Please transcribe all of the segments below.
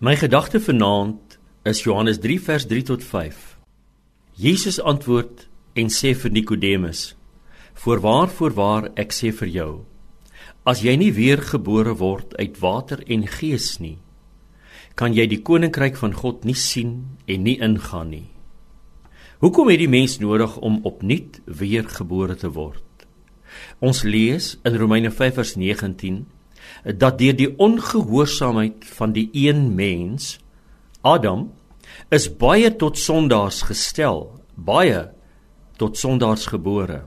My gedagte vanaand is Johannes 3 vers 3 tot 5. Jesus antwoord en sê vir Nikodemus: "Voorwaar, voorwaar, ek sê vir jou, as jy nie weer gebore word uit water en gees nie, kan jy die koninkryk van God nie sien en nie ingaan nie." Hoekom het die mens nodig om opnuut weer gebore te word? Ons lees in Romeine 5 vers 19 dat deur die ongehoorsaamheid van die een mens Adam is baie tot sondaars gestel, baie tot sondaars gebore.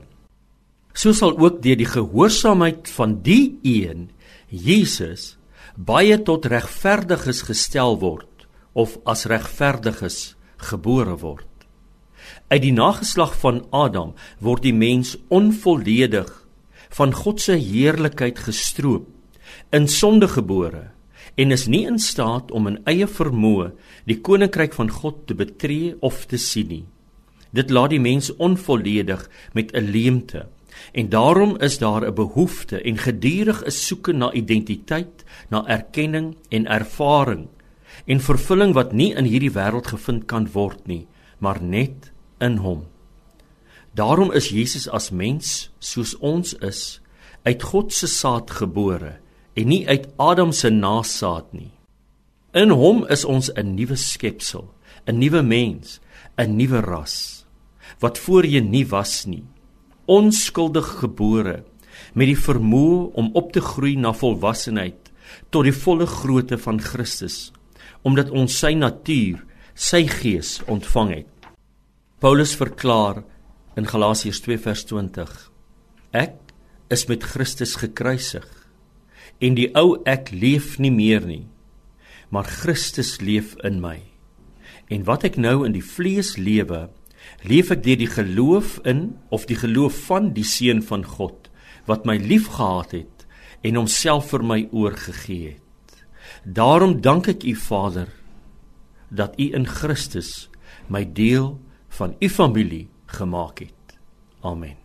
So sal ook deur die gehoorsaamheid van die een Jesus baie tot regverdiges gestel word of as regverdiges gebore word. Uit die nageslag van Adam word die mens onvolledig van God se heerlikheid gestroop in sonde gebore en is nie in staat om in eie vermoë die koninkryk van God te betree of te sien nie. Dit laat die mens onvolledig met 'n leemte en daarom is daar 'n behoefte en gedurig 'n soeke na identiteit, na erkenning en ervaring en vervulling wat nie in hierdie wêreld gevind kan word nie, maar net in Hom. Daarom is Jesus as mens soos ons is uit God se saad gebore en nie uit Adam se nasaad nie. In hom is ons 'n nuwe skepsel, 'n nuwe mens, 'n nuwe ras wat voorheen nie was nie. Onskuldig gebore met die vermoë om op te groei na volwassenheid tot die volle grootte van Christus, omdat ons sy natuur, sy gees ontvang het. Paulus verklaar in Galasiërs 2:20: Ek is met Christus gekruisig en die ou ek leef nie meer nie maar Christus leef in my. En wat ek nou in die vlees lewe leef ek deur die geloof in of die geloof van die seun van God wat my liefgehad het en homself vir my oorgegee het. Daarom dank ek u Vader dat u in Christus my deel van u familie gemaak het. Amen